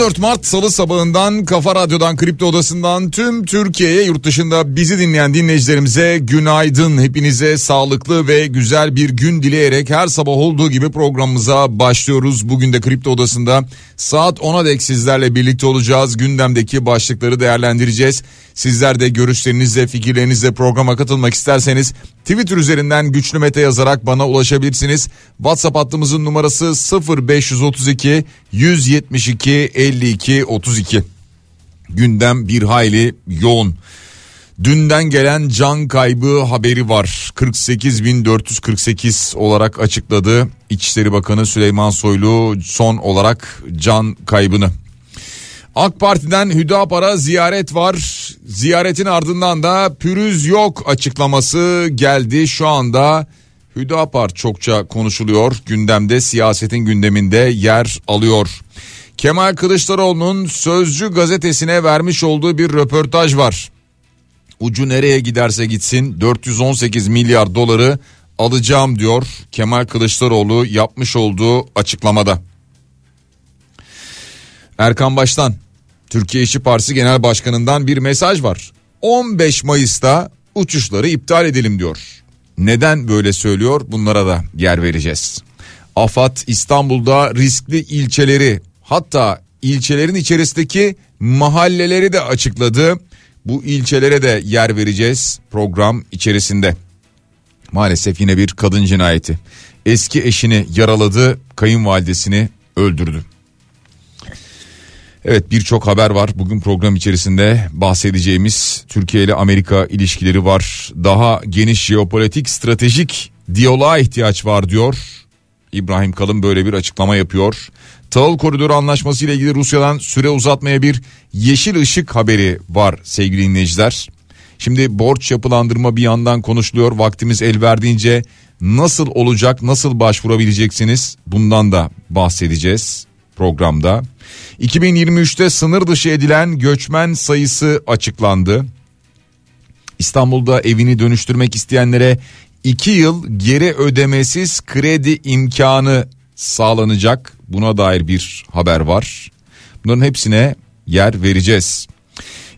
14 Mart Salı sabahından Kafa Radyo'dan Kripto Odası'ndan tüm Türkiye'ye yurt dışında bizi dinleyen dinleyicilerimize günaydın. Hepinize sağlıklı ve güzel bir gün dileyerek her sabah olduğu gibi programımıza başlıyoruz. Bugün de Kripto Odası'nda saat 10'a dek sizlerle birlikte olacağız. Gündemdeki başlıkları değerlendireceğiz. Sizler de görüşlerinizle fikirlerinizle programa katılmak isterseniz Twitter üzerinden güçlü mete yazarak bana ulaşabilirsiniz. WhatsApp hattımızın numarası 0532 172 52 32. Gündem bir hayli yoğun. Dünden gelen can kaybı haberi var. 48.448 olarak açıkladı. İçişleri Bakanı Süleyman Soylu son olarak can kaybını. AK Parti'den Hüdapar'a ziyaret var. Ziyaretin ardından da pürüz yok açıklaması geldi. Şu anda Hüdapar çokça konuşuluyor. Gündemde siyasetin gündeminde yer alıyor. Kemal Kılıçdaroğlu'nun Sözcü gazetesine vermiş olduğu bir röportaj var. Ucu nereye giderse gitsin 418 milyar doları alacağım diyor Kemal Kılıçdaroğlu yapmış olduğu açıklamada. Erkan Baş'tan Türkiye İşçi Partisi Genel Başkanı'ndan bir mesaj var. 15 Mayıs'ta uçuşları iptal edelim diyor. Neden böyle söylüyor bunlara da yer vereceğiz. AFAD İstanbul'da riskli ilçeleri hatta ilçelerin içerisindeki mahalleleri de açıkladı. Bu ilçelere de yer vereceğiz program içerisinde. Maalesef yine bir kadın cinayeti. Eski eşini yaraladı, kayınvalidesini öldürdü. Evet birçok haber var bugün program içerisinde bahsedeceğimiz Türkiye ile Amerika ilişkileri var. Daha geniş jeopolitik stratejik diyaloğa ihtiyaç var diyor. İbrahim Kalın böyle bir açıklama yapıyor. Tahıl koridoru anlaşması ile ilgili Rusya'dan süre uzatmaya bir yeşil ışık haberi var sevgili dinleyiciler. Şimdi borç yapılandırma bir yandan konuşuluyor. Vaktimiz el verdiğince nasıl olacak, nasıl başvurabileceksiniz bundan da bahsedeceğiz programda. 2023'te sınır dışı edilen göçmen sayısı açıklandı. İstanbul'da evini dönüştürmek isteyenlere 2 yıl geri ödemesiz kredi imkanı sağlanacak. Buna dair bir haber var. Bunların hepsine yer vereceğiz.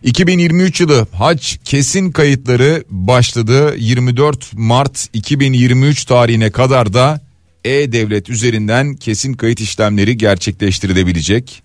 2023 yılı hac kesin kayıtları başladı. 24 Mart 2023 tarihine kadar da e-Devlet üzerinden kesin kayıt işlemleri gerçekleştirilebilecek.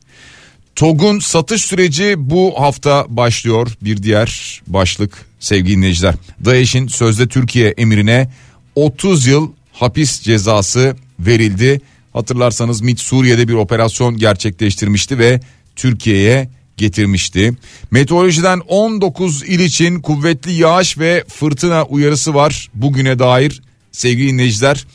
TOG'un satış süreci bu hafta başlıyor. Bir diğer başlık sevgili dinleyiciler. DAEŞ'in sözde Türkiye emirine 30 yıl hapis cezası verildi. Hatırlarsanız MİT Suriye'de bir operasyon gerçekleştirmişti ve Türkiye'ye getirmişti. Meteorolojiden 19 il için kuvvetli yağış ve fırtına uyarısı var bugüne dair sevgili dinleyiciler.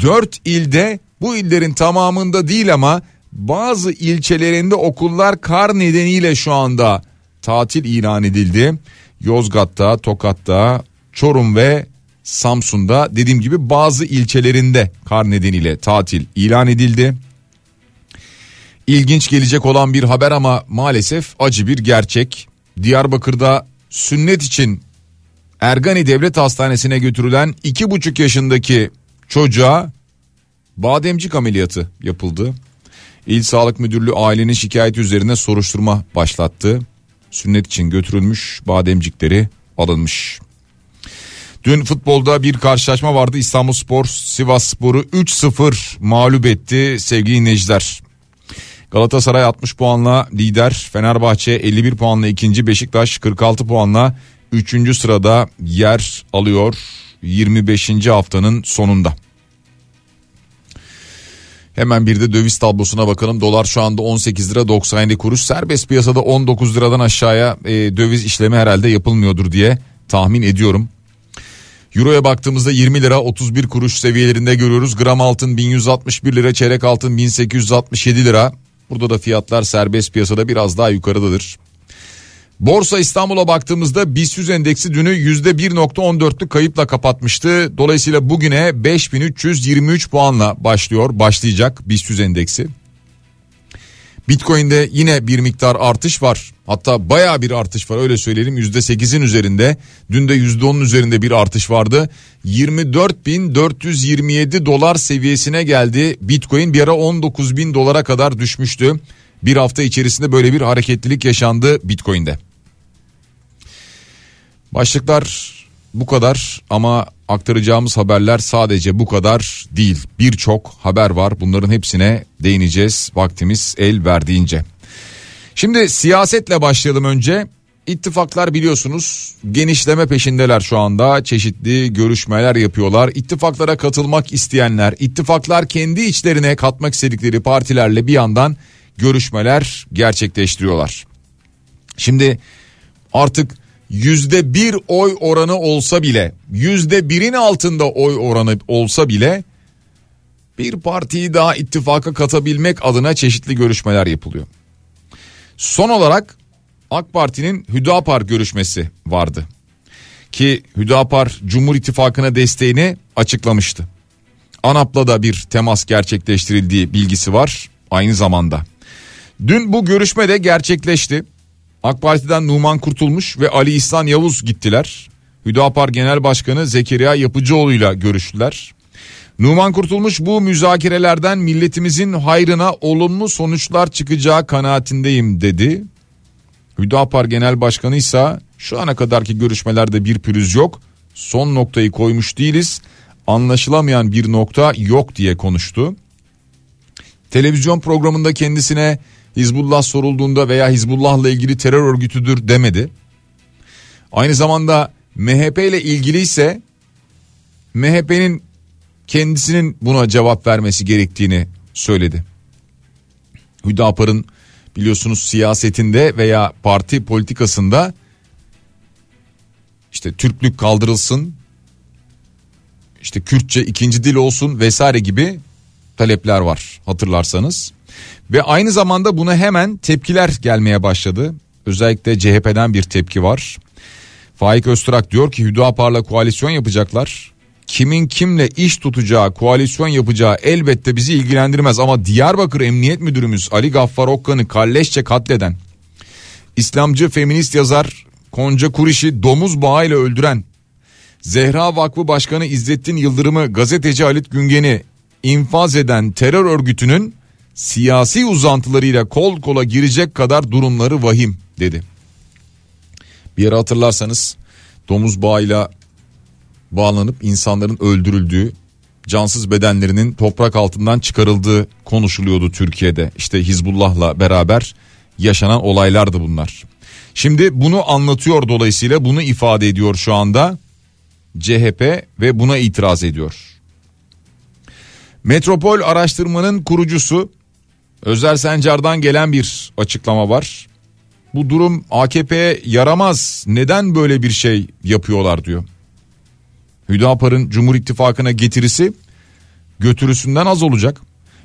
4 ilde bu illerin tamamında değil ama bazı ilçelerinde okullar kar nedeniyle şu anda tatil ilan edildi. Yozgat'ta, Tokat'ta, Çorum ve Samsun'da dediğim gibi bazı ilçelerinde kar nedeniyle tatil ilan edildi. İlginç gelecek olan bir haber ama maalesef acı bir gerçek. Diyarbakır'da sünnet için Ergani Devlet Hastanesi'ne götürülen iki buçuk yaşındaki çocuğa bademcik ameliyatı yapıldı. İl Sağlık Müdürlüğü ailenin şikayeti üzerine soruşturma başlattı. Sünnet için götürülmüş bademcikleri alınmış. Dün futbolda bir karşılaşma vardı. İstanbul Spor Sivas Spor'u 3-0 mağlup etti sevgili dinleyiciler. Galatasaray 60 puanla lider, Fenerbahçe 51 puanla ikinci, Beşiktaş 46 puanla 3. sırada yer alıyor 25. haftanın sonunda. Hemen bir de döviz tablosuna bakalım. Dolar şu anda 18 lira 97 kuruş. Serbest piyasada 19 liradan aşağıya e, döviz işlemi herhalde yapılmıyordur diye tahmin ediyorum. Euro'ya baktığımızda 20 lira 31 kuruş seviyelerinde görüyoruz. Gram altın 1161 lira, çeyrek altın 1867 lira. Burada da fiyatlar serbest piyasada biraz daha yukarıdadır. Borsa İstanbul'a baktığımızda BIST 100 endeksi dünü %1.14'lük kayıpla kapatmıştı. Dolayısıyla bugüne 5323 puanla başlıyor, başlayacak BIST 100 endeksi. Bitcoin'de yine bir miktar artış var. Hatta baya bir artış var öyle söyleyelim %8'in üzerinde. Dün de %10'un üzerinde bir artış vardı. 24.427 dolar seviyesine geldi. Bitcoin bir ara 19.000 dolara kadar düşmüştü. Bir hafta içerisinde böyle bir hareketlilik yaşandı Bitcoin'de. Başlıklar bu kadar ama aktaracağımız haberler sadece bu kadar değil. Birçok haber var. Bunların hepsine değineceğiz vaktimiz el verdiğince. Şimdi siyasetle başlayalım önce. İttifaklar biliyorsunuz genişleme peşindeler şu anda. Çeşitli görüşmeler yapıyorlar. İttifaklara katılmak isteyenler, ittifaklar kendi içlerine katmak istedikleri partilerle bir yandan görüşmeler gerçekleştiriyorlar. Şimdi artık yüzde bir oy oranı olsa bile yüzde birin altında oy oranı olsa bile bir partiyi daha ittifaka katabilmek adına çeşitli görüşmeler yapılıyor. Son olarak AK Parti'nin Hüdapar görüşmesi vardı. Ki Hüdapar Cumhur İttifakı'na desteğini açıklamıştı. ANAP'la da bir temas gerçekleştirildiği bilgisi var aynı zamanda. Dün bu görüşme de gerçekleşti. AK Parti'den Numan Kurtulmuş ve Ali İhsan Yavuz gittiler. Hüdapar Genel Başkanı Zekeriya Yapıcıoğlu ile görüştüler. Numan Kurtulmuş bu müzakerelerden milletimizin hayrına olumlu sonuçlar çıkacağı kanaatindeyim dedi. Hüdapar Genel Başkanı ise şu ana kadarki görüşmelerde bir pürüz yok. Son noktayı koymuş değiliz. Anlaşılamayan bir nokta yok diye konuştu. Televizyon programında kendisine Hizbullah sorulduğunda veya Hizbullah'la ilgili terör örgütüdür demedi. Aynı zamanda MHP ile ilgili ise MHP'nin kendisinin buna cevap vermesi gerektiğini söyledi. Hüdapar'ın biliyorsunuz siyasetinde veya parti politikasında işte Türklük kaldırılsın, işte Kürtçe ikinci dil olsun vesaire gibi talepler var hatırlarsanız. Ve aynı zamanda buna hemen tepkiler gelmeye başladı. Özellikle CHP'den bir tepki var. Faik Öztürk diyor ki Hüdapar'la koalisyon yapacaklar. Kimin kimle iş tutacağı, koalisyon yapacağı elbette bizi ilgilendirmez ama Diyarbakır Emniyet Müdürümüz Ali Gaffar Okkan'ı kalleşçe katleden, İslamcı feminist yazar Konca Kuriş'i domuz bağıyla öldüren, Zehra Vakfı Başkanı İzzettin Yıldırım'ı gazeteci Halit Güngen'i infaz eden terör örgütünün siyasi uzantılarıyla kol kola girecek kadar durumları vahim dedi. Bir ara hatırlarsanız domuz bağıyla bağlanıp insanların öldürüldüğü cansız bedenlerinin toprak altından çıkarıldığı konuşuluyordu Türkiye'de. İşte Hizbullah'la beraber yaşanan olaylardı bunlar. Şimdi bunu anlatıyor dolayısıyla bunu ifade ediyor şu anda CHP ve buna itiraz ediyor. Metropol araştırmanın kurucusu Özer Sencar'dan gelen bir açıklama var. Bu durum AKP'ye yaramaz. Neden böyle bir şey yapıyorlar diyor. Hüdapar'ın Cumhur İttifakı'na getirisi götürüsünden az olacak.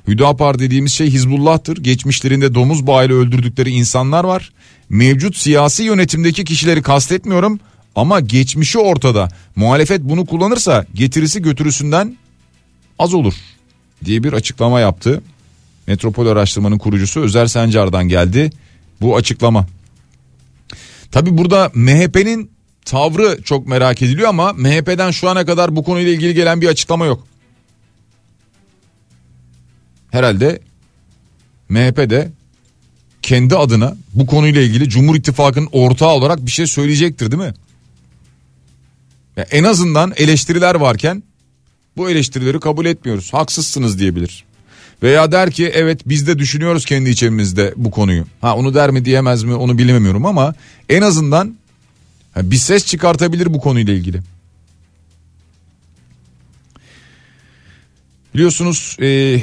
Hüdapar dediğimiz şey Hizbullah'tır. Geçmişlerinde domuz bağıyla öldürdükleri insanlar var. Mevcut siyasi yönetimdeki kişileri kastetmiyorum ama geçmişi ortada. Muhalefet bunu kullanırsa getirisi götürüsünden az olur diye bir açıklama yaptı. Metropol Araştırma'nın kurucusu Özer Sencar'dan geldi bu açıklama. Tabi burada MHP'nin tavrı çok merak ediliyor ama MHP'den şu ana kadar bu konuyla ilgili gelen bir açıklama yok. Herhalde MHP de kendi adına bu konuyla ilgili Cumhur İttifakı'nın ortağı olarak bir şey söyleyecektir değil mi? Ya en azından eleştiriler varken bu eleştirileri kabul etmiyoruz. Haksızsınız diyebilir. Veya der ki evet biz de düşünüyoruz kendi içimizde bu konuyu. Ha onu der mi diyemez mi onu bilemiyorum ama en azından bir ses çıkartabilir bu konuyla ilgili. Biliyorsunuz e,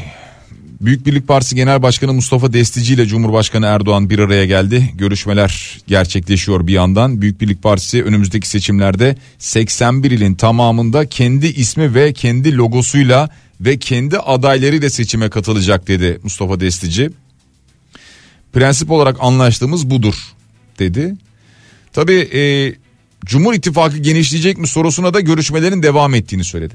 Büyük Birlik Partisi Genel Başkanı Mustafa Destici ile Cumhurbaşkanı Erdoğan bir araya geldi. Görüşmeler gerçekleşiyor bir yandan. Büyük Birlik Partisi önümüzdeki seçimlerde 81 ilin tamamında kendi ismi ve kendi logosuyla ve kendi adaylarıyla seçime katılacak dedi Mustafa Destici. Prensip olarak anlaştığımız budur dedi. Tabii e, Cumhur İttifakı genişleyecek mi sorusuna da görüşmelerin devam ettiğini söyledi.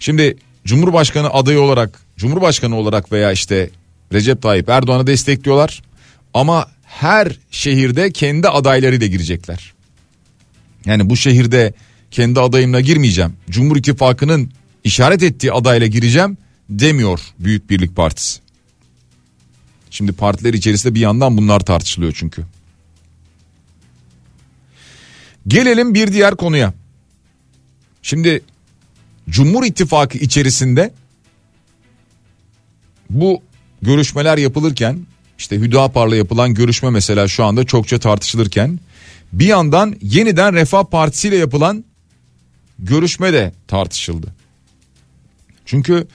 Şimdi Cumhurbaşkanı adayı olarak, Cumhurbaşkanı olarak veya işte Recep Tayyip Erdoğan'ı destekliyorlar. Ama her şehirde kendi adaylarıyla girecekler. Yani bu şehirde kendi adayımla girmeyeceğim. Cumhur İttifakı'nın işaret ettiği adayla gireceğim demiyor Büyük Birlik Partisi. Şimdi partiler içerisinde bir yandan bunlar tartışılıyor çünkü. Gelelim bir diğer konuya. Şimdi Cumhur İttifakı içerisinde bu görüşmeler yapılırken işte Hüdapar'la yapılan görüşme mesela şu anda çokça tartışılırken bir yandan yeniden Refah Partisi ile yapılan görüşme de tartışıldı. Çünkü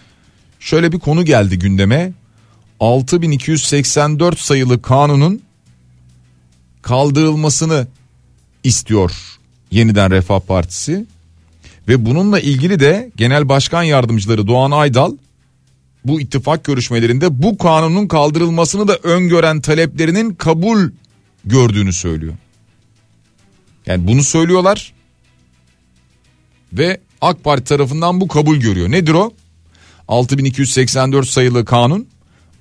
şöyle bir konu geldi gündeme. 6284 sayılı kanunun kaldırılmasını istiyor yeniden Refah Partisi. Ve bununla ilgili de Genel Başkan Yardımcıları Doğan Aydal bu ittifak görüşmelerinde bu kanunun kaldırılmasını da öngören taleplerinin kabul gördüğünü söylüyor. Yani bunu söylüyorlar ve AK Parti tarafından bu kabul görüyor. Nedir o? 6284 sayılı kanun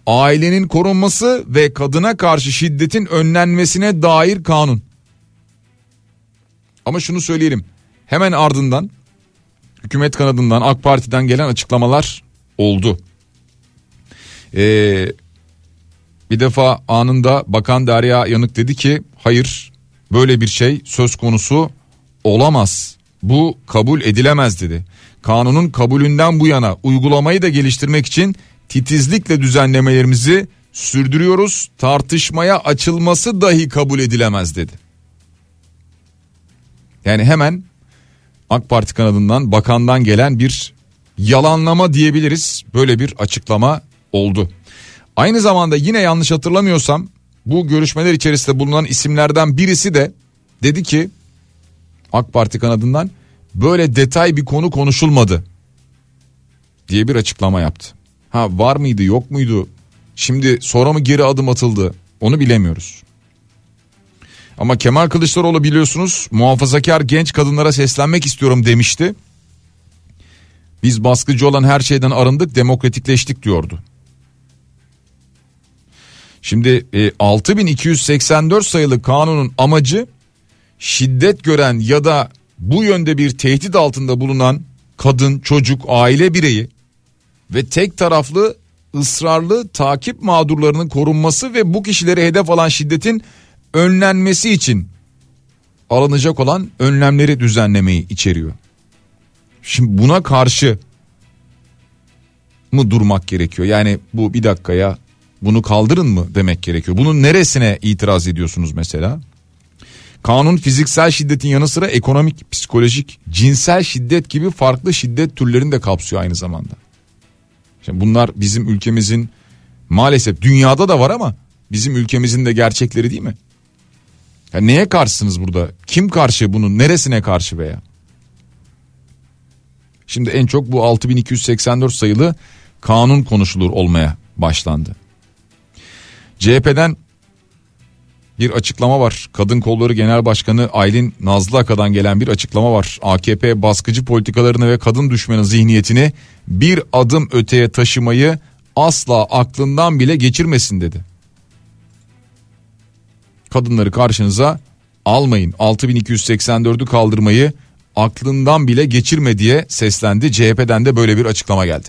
ailenin korunması ve kadına karşı şiddetin önlenmesine dair kanun. Ama şunu söyleyelim. Hemen ardından hükümet kanadından AK Parti'den gelen açıklamalar oldu. Ee, bir defa anında Bakan Derya Yanık dedi ki hayır böyle bir şey söz konusu olamaz. Bu kabul edilemez dedi. Kanunun kabulünden bu yana uygulamayı da geliştirmek için titizlikle düzenlemelerimizi sürdürüyoruz. Tartışmaya açılması dahi kabul edilemez dedi. Yani hemen AK Parti kanadından bakandan gelen bir yalanlama diyebiliriz. Böyle bir açıklama oldu. Aynı zamanda yine yanlış hatırlamıyorsam bu görüşmeler içerisinde bulunan isimlerden birisi de dedi ki AK Parti kanadından böyle detay bir konu konuşulmadı diye bir açıklama yaptı. Ha var mıydı yok muydu şimdi sonra mı geri adım atıldı onu bilemiyoruz. Ama Kemal Kılıçdaroğlu biliyorsunuz muhafazakar genç kadınlara seslenmek istiyorum demişti. Biz baskıcı olan her şeyden arındık demokratikleştik diyordu. Şimdi e, 6284 sayılı kanunun amacı şiddet gören ya da bu yönde bir tehdit altında bulunan kadın, çocuk, aile bireyi ve tek taraflı ısrarlı takip mağdurlarının korunması ve bu kişileri hedef alan şiddetin önlenmesi için alınacak olan önlemleri düzenlemeyi içeriyor. Şimdi buna karşı mı durmak gerekiyor? Yani bu bir dakikaya bunu kaldırın mı demek gerekiyor? Bunun neresine itiraz ediyorsunuz mesela? Kanun fiziksel şiddetin yanı sıra ekonomik, psikolojik, cinsel şiddet gibi farklı şiddet türlerini de kapsıyor aynı zamanda. Şimdi bunlar bizim ülkemizin maalesef dünyada da var ama bizim ülkemizin de gerçekleri değil mi? Ya neye karşısınız burada? Kim karşı bunun? Neresine karşı veya? Şimdi en çok bu 6284 sayılı kanun konuşulur olmaya başlandı. CHP'den bir açıklama var. Kadın Kolları Genel Başkanı Aylin Nazlı Aka'dan gelen bir açıklama var. AKP baskıcı politikalarını ve kadın düşmanı zihniyetini bir adım öteye taşımayı asla aklından bile geçirmesin dedi. Kadınları karşınıza almayın. 6284'ü kaldırmayı aklından bile geçirme diye seslendi. CHP'den de böyle bir açıklama geldi.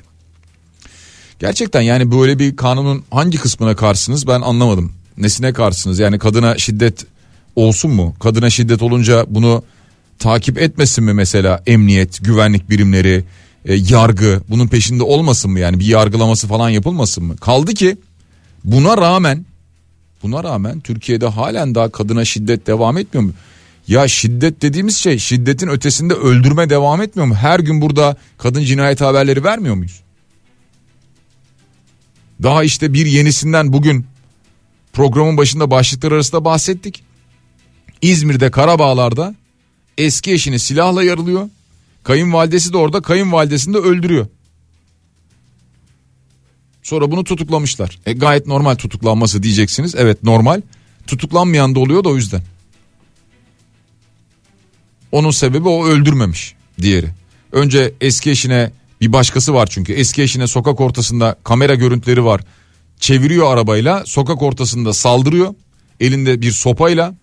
Gerçekten yani böyle bir kanunun hangi kısmına karşısınız ben anlamadım. Nesine karşısınız yani kadına şiddet olsun mu? Kadına şiddet olunca bunu takip etmesin mi mesela emniyet, güvenlik birimleri, e, yargı bunun peşinde olmasın mı yani bir yargılaması falan yapılmasın mı? Kaldı ki buna rağmen buna rağmen Türkiye'de halen daha kadına şiddet devam etmiyor mu? Ya şiddet dediğimiz şey şiddetin ötesinde öldürme devam etmiyor mu? Her gün burada kadın cinayet haberleri vermiyor muyuz? Daha işte bir yenisinden bugün programın başında başlıklar arasında bahsettik. İzmir'de Karabağlar'da eski eşini silahla yarılıyor. Kayınvalidesi de orada kayınvalidesini de öldürüyor. Sonra bunu tutuklamışlar. E, gayet normal tutuklanması diyeceksiniz. Evet normal. Tutuklanmayan da oluyor da o yüzden. Onun sebebi o öldürmemiş diğeri. Önce eski eşine bir başkası var çünkü eski eşine sokak ortasında kamera görüntüleri var. Çeviriyor arabayla sokak ortasında saldırıyor. Elinde bir sopayla.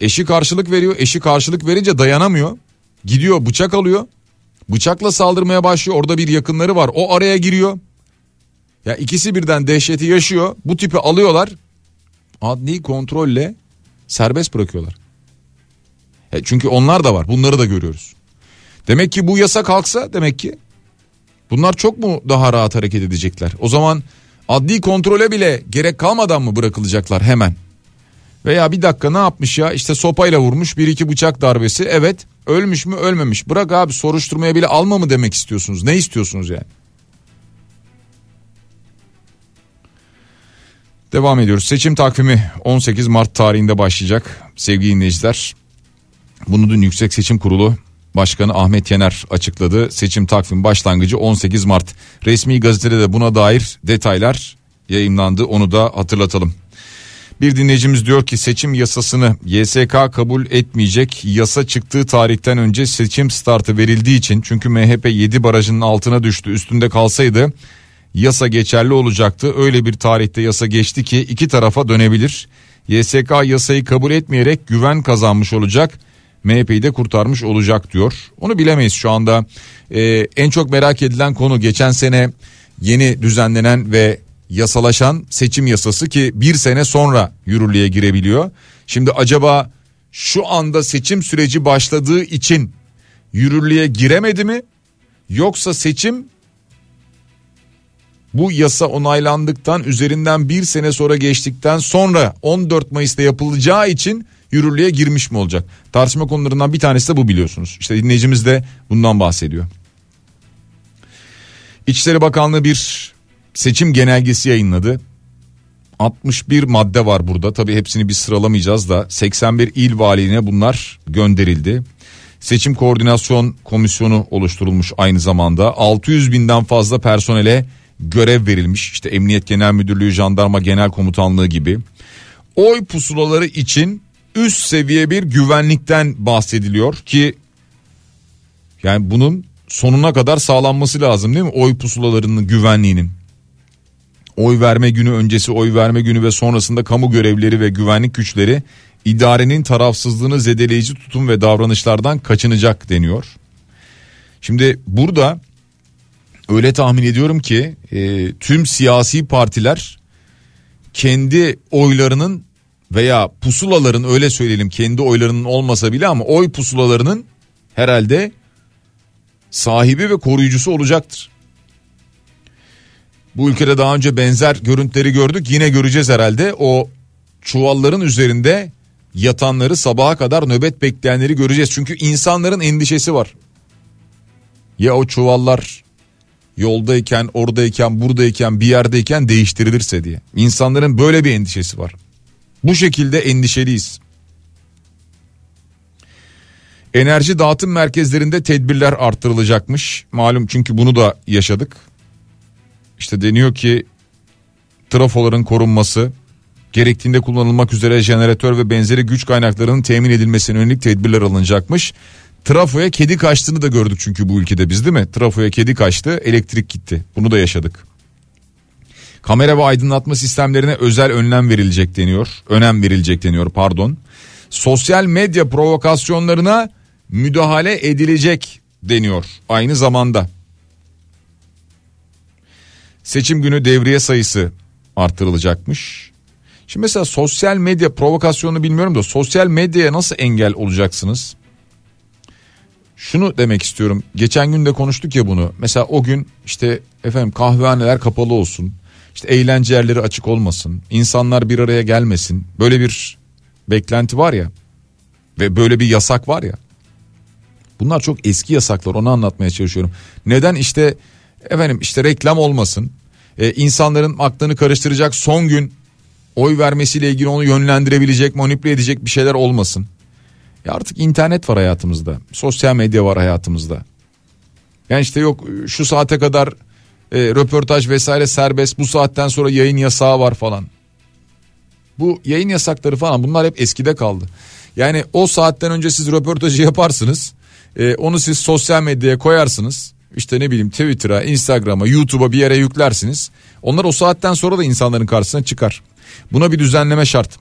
Eşi karşılık veriyor. Eşi karşılık verince dayanamıyor. Gidiyor bıçak alıyor. Bıçakla saldırmaya başlıyor. Orada bir yakınları var. O araya giriyor. Ya ikisi birden dehşeti yaşıyor. Bu tipi alıyorlar. Adli kontrolle serbest bırakıyorlar. E çünkü onlar da var. Bunları da görüyoruz. Demek ki bu yasa kalksa demek ki bunlar çok mu daha rahat hareket edecekler? O zaman adli kontrole bile gerek kalmadan mı bırakılacaklar hemen? Veya bir dakika ne yapmış ya işte sopayla vurmuş bir iki bıçak darbesi evet ölmüş mü ölmemiş bırak abi soruşturmaya bile alma mı demek istiyorsunuz ne istiyorsunuz yani? Devam ediyoruz. Seçim takvimi 18 Mart tarihinde başlayacak sevgili dinleyiciler. Bunu dün Yüksek Seçim Kurulu Başkanı Ahmet Yener açıkladı. Seçim takvim başlangıcı 18 Mart. Resmi gazetede de buna dair detaylar yayınlandı. Onu da hatırlatalım. Bir dinleyicimiz diyor ki seçim yasasını YSK kabul etmeyecek. Yasa çıktığı tarihten önce seçim startı verildiği için çünkü MHP 7 barajının altına düştü. Üstünde kalsaydı yasa geçerli olacaktı. Öyle bir tarihte yasa geçti ki iki tarafa dönebilir. YSK yasayı kabul etmeyerek güven kazanmış olacak. MHP'yi de kurtarmış olacak diyor. Onu bilemeyiz şu anda. Ee, en çok merak edilen konu geçen sene yeni düzenlenen ve yasalaşan seçim yasası ki bir sene sonra yürürlüğe girebiliyor. Şimdi acaba şu anda seçim süreci başladığı için yürürlüğe giremedi mi? Yoksa seçim bu yasa onaylandıktan üzerinden bir sene sonra geçtikten sonra 14 Mayıs'ta yapılacağı için yürürlüğe girmiş mi olacak? Tartışma konularından bir tanesi de bu biliyorsunuz. İşte dinleyicimiz de bundan bahsediyor. İçişleri Bakanlığı bir seçim genelgesi yayınladı. 61 madde var burada. Tabi hepsini bir sıralamayacağız da 81 il valiliğine bunlar gönderildi. Seçim Koordinasyon Komisyonu oluşturulmuş aynı zamanda. 600 binden fazla personele görev verilmiş. İşte Emniyet Genel Müdürlüğü, Jandarma Genel Komutanlığı gibi. Oy pusulaları için üst seviye bir güvenlikten bahsediliyor ki yani bunun sonuna kadar sağlanması lazım değil mi? Oy pusulalarının güvenliğinin. Oy verme günü öncesi, oy verme günü ve sonrasında kamu görevlileri ve güvenlik güçleri idarenin tarafsızlığını zedeleyici tutum ve davranışlardan kaçınacak deniyor. Şimdi burada öyle tahmin ediyorum ki e, tüm siyasi partiler kendi oylarının veya pusulaların öyle söyleyelim kendi oylarının olmasa bile ama oy pusulalarının herhalde sahibi ve koruyucusu olacaktır. Bu ülkede daha önce benzer görüntüleri gördük yine göreceğiz herhalde o çuvalların üzerinde yatanları sabaha kadar nöbet bekleyenleri göreceğiz. Çünkü insanların endişesi var. Ya o çuvallar yoldayken, oradayken, buradayken, bir yerdeyken değiştirilirse diye. İnsanların böyle bir endişesi var. Bu şekilde endişeliyiz. Enerji dağıtım merkezlerinde tedbirler arttırılacakmış. Malum çünkü bunu da yaşadık. İşte deniyor ki trafoların korunması, gerektiğinde kullanılmak üzere jeneratör ve benzeri güç kaynaklarının temin edilmesine yönelik tedbirler alınacakmış. Trafoya kedi kaçtığını da gördük çünkü bu ülkede biz değil mi? Trafoya kedi kaçtı, elektrik gitti. Bunu da yaşadık. Kamera ve aydınlatma sistemlerine özel önlem verilecek deniyor. Önem verilecek deniyor pardon. Sosyal medya provokasyonlarına müdahale edilecek deniyor aynı zamanda. Seçim günü devriye sayısı artırılacakmış. Şimdi mesela sosyal medya provokasyonu bilmiyorum da sosyal medyaya nasıl engel olacaksınız? Şunu demek istiyorum. Geçen gün de konuştuk ya bunu. Mesela o gün işte efendim kahvehaneler kapalı olsun. İşte eğlence yerleri açık olmasın. insanlar bir araya gelmesin. Böyle bir beklenti var ya. Ve böyle bir yasak var ya. Bunlar çok eski yasaklar onu anlatmaya çalışıyorum. Neden işte efendim işte reklam olmasın. e, insanların aklını karıştıracak son gün oy vermesiyle ilgili onu yönlendirebilecek, manipüle edecek bir şeyler olmasın. Ya artık internet var hayatımızda. Sosyal medya var hayatımızda. Yani işte yok şu saate kadar e, röportaj vesaire serbest bu saatten sonra yayın yasağı var falan. Bu yayın yasakları falan bunlar hep eskide kaldı. Yani o saatten önce siz röportajı yaparsınız. E, onu siz sosyal medyaya koyarsınız. İşte ne bileyim Twitter'a, Instagram'a, YouTube'a bir yere yüklersiniz. Onlar o saatten sonra da insanların karşısına çıkar. Buna bir düzenleme şart.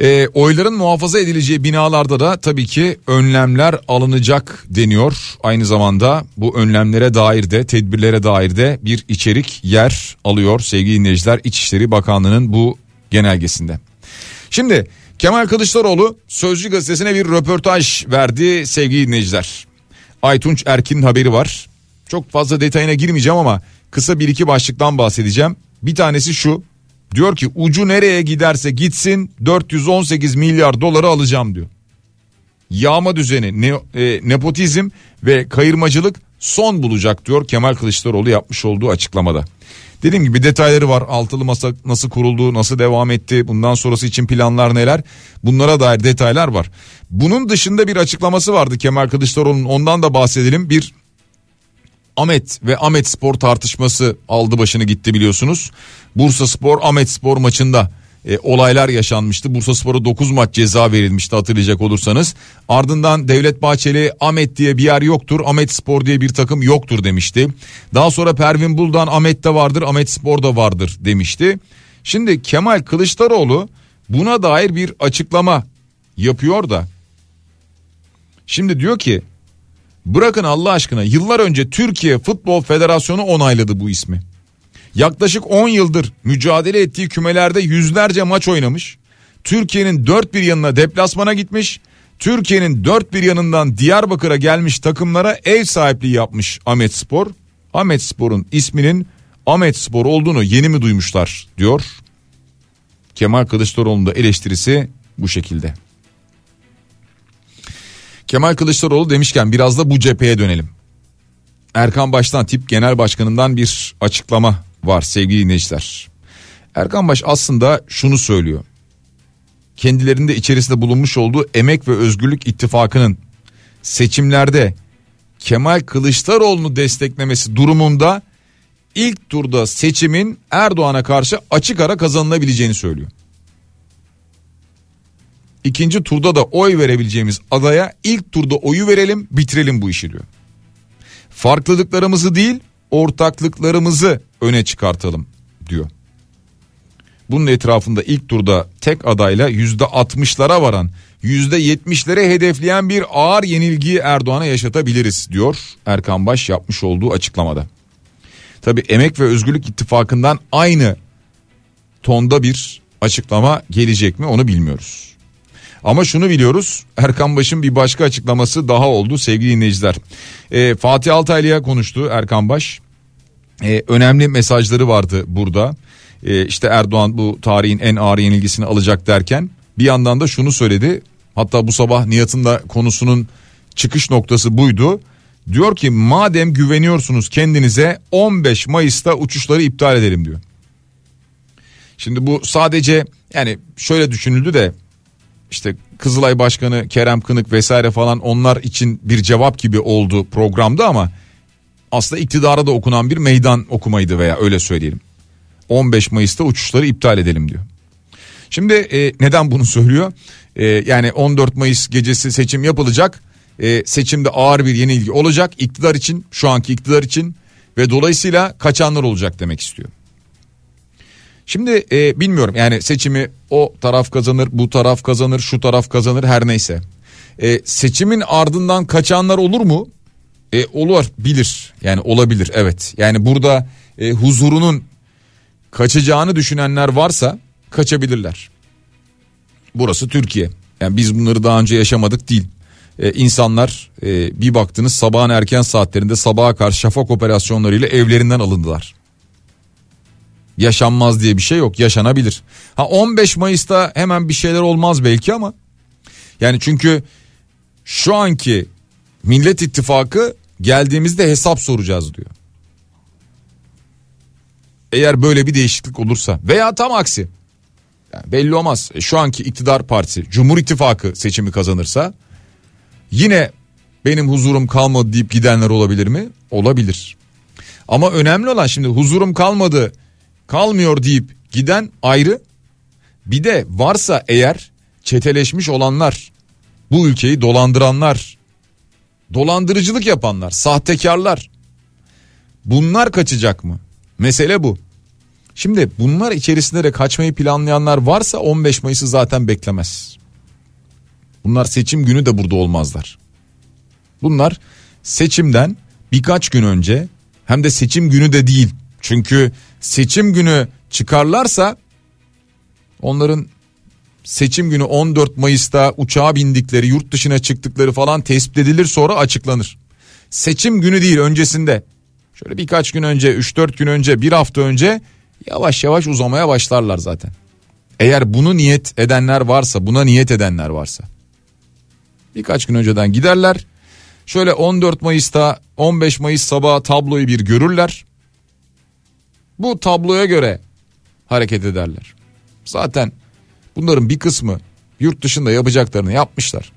E, oyların muhafaza edileceği binalarda da tabii ki önlemler alınacak deniyor. Aynı zamanda bu önlemlere dair de tedbirlere dair de bir içerik yer alıyor sevgili dinleyiciler İçişleri Bakanlığı'nın bu genelgesinde. Şimdi Kemal Kılıçdaroğlu Sözcü gazetesine bir röportaj verdi sevgili dinleyiciler. Aytunç Erkin'in haberi var. Çok fazla detayına girmeyeceğim ama kısa bir iki başlıktan bahsedeceğim. Bir tanesi şu Diyor ki ucu nereye giderse gitsin 418 milyar doları alacağım diyor. Yağma düzeni, ne, e, nepotizm ve kayırmacılık son bulacak diyor Kemal Kılıçdaroğlu yapmış olduğu açıklamada. Dediğim gibi detayları var. Altılı masa nasıl kuruldu, nasıl devam etti, bundan sonrası için planlar neler? Bunlara dair detaylar var. Bunun dışında bir açıklaması vardı Kemal Kılıçdaroğlu'nun. Ondan da bahsedelim. Bir Ahmet ve Ahmet Spor tartışması aldı başını gitti biliyorsunuz. Bursa Spor Ahmet Spor maçında e, olaylar yaşanmıştı. Bursa Spor'a 9 maç ceza verilmişti hatırlayacak olursanız. Ardından Devlet Bahçeli Ahmet diye bir yer yoktur. Ahmet Spor diye bir takım yoktur demişti. Daha sonra Pervin Buldan Ahmet de vardır Ahmet Spor da vardır demişti. Şimdi Kemal Kılıçdaroğlu buna dair bir açıklama yapıyor da. Şimdi diyor ki Bırakın Allah aşkına yıllar önce Türkiye Futbol Federasyonu onayladı bu ismi. Yaklaşık 10 yıldır mücadele ettiği kümelerde yüzlerce maç oynamış. Türkiye'nin dört bir yanına deplasmana gitmiş. Türkiye'nin dört bir yanından Diyarbakır'a gelmiş takımlara ev sahipliği yapmış Ahmet Spor. Ahmet Spor'un isminin Ahmet Spor olduğunu yeni mi duymuşlar diyor. Kemal Kılıçdaroğlu'nun da eleştirisi bu şekilde. Kemal Kılıçdaroğlu demişken biraz da bu cepheye dönelim. Erkan Baş'tan tip genel başkanından bir açıklama var sevgili dinleyiciler. Erkan Baş aslında şunu söylüyor. Kendilerinde içerisinde bulunmuş olduğu Emek ve Özgürlük İttifakı'nın seçimlerde Kemal Kılıçdaroğlu'nu desteklemesi durumunda ilk turda seçimin Erdoğan'a karşı açık ara kazanılabileceğini söylüyor ikinci turda da oy verebileceğimiz adaya ilk turda oyu verelim bitirelim bu işi diyor. Farklılıklarımızı değil ortaklıklarımızı öne çıkartalım diyor. Bunun etrafında ilk turda tek adayla yüzde altmışlara varan yüzde yetmişlere hedefleyen bir ağır yenilgiyi Erdoğan'a yaşatabiliriz diyor Erkan Baş yapmış olduğu açıklamada. Tabi Emek ve Özgürlük İttifakı'ndan aynı tonda bir açıklama gelecek mi onu bilmiyoruz. Ama şunu biliyoruz Erkan Baş'ın bir başka açıklaması daha oldu sevgili dinleyiciler. Ee, Fatih Altaylı'ya konuştu Erkan Baş. Ee, önemli mesajları vardı burada. Ee, işte Erdoğan bu tarihin en ağır yenilgisini alacak derken bir yandan da şunu söyledi. Hatta bu sabah Nihat'ın da konusunun çıkış noktası buydu. Diyor ki madem güveniyorsunuz kendinize 15 Mayıs'ta uçuşları iptal edelim diyor. Şimdi bu sadece yani şöyle düşünüldü de işte Kızılay Başkanı Kerem Kınık vesaire falan onlar için bir cevap gibi oldu programda ama aslında iktidara da okunan bir meydan okumaydı veya öyle söyleyelim. 15 Mayıs'ta uçuşları iptal edelim diyor. Şimdi e, neden bunu söylüyor? E, yani 14 Mayıs gecesi seçim yapılacak. E, seçimde ağır bir yenilgi olacak iktidar için şu anki iktidar için ve dolayısıyla kaçanlar olacak demek istiyor. Şimdi e, bilmiyorum yani seçimi o taraf kazanır bu taraf kazanır şu taraf kazanır her neyse. E, seçimin ardından kaçanlar olur mu? E, olur bilir yani olabilir evet. Yani burada e, huzurunun kaçacağını düşünenler varsa kaçabilirler. Burası Türkiye. Yani biz bunları daha önce yaşamadık değil. Ee, insanlar e, bir baktınız sabahın erken saatlerinde sabaha karşı şafak operasyonlarıyla evlerinden alındılar yaşanmaz diye bir şey yok yaşanabilir. Ha 15 Mayıs'ta hemen bir şeyler olmaz belki ama yani çünkü şu anki Millet İttifakı geldiğimizde hesap soracağız diyor. Eğer böyle bir değişiklik olursa veya tam aksi yani belli olmaz. E, şu anki iktidar partisi Cumhur İttifakı seçimi kazanırsa yine benim huzurum kalmadı deyip gidenler olabilir mi? Olabilir. Ama önemli olan şimdi huzurum kalmadı kalmıyor deyip giden ayrı. Bir de varsa eğer çeteleşmiş olanlar bu ülkeyi dolandıranlar dolandırıcılık yapanlar sahtekarlar bunlar kaçacak mı? Mesele bu. Şimdi bunlar içerisinde de kaçmayı planlayanlar varsa 15 Mayıs'ı zaten beklemez. Bunlar seçim günü de burada olmazlar. Bunlar seçimden birkaç gün önce hem de seçim günü de değil. Çünkü seçim günü çıkarlarsa onların seçim günü 14 Mayıs'ta uçağa bindikleri, yurt dışına çıktıkları falan tespit edilir sonra açıklanır. Seçim günü değil öncesinde. Şöyle birkaç gün önce, 3-4 gün önce, bir hafta önce yavaş yavaş uzamaya başlarlar zaten. Eğer bunu niyet edenler varsa, buna niyet edenler varsa. Birkaç gün önceden giderler. Şöyle 14 Mayıs'ta 15 Mayıs sabahı tabloyu bir görürler. Bu tabloya göre hareket ederler. Zaten bunların bir kısmı yurt dışında yapacaklarını yapmışlar.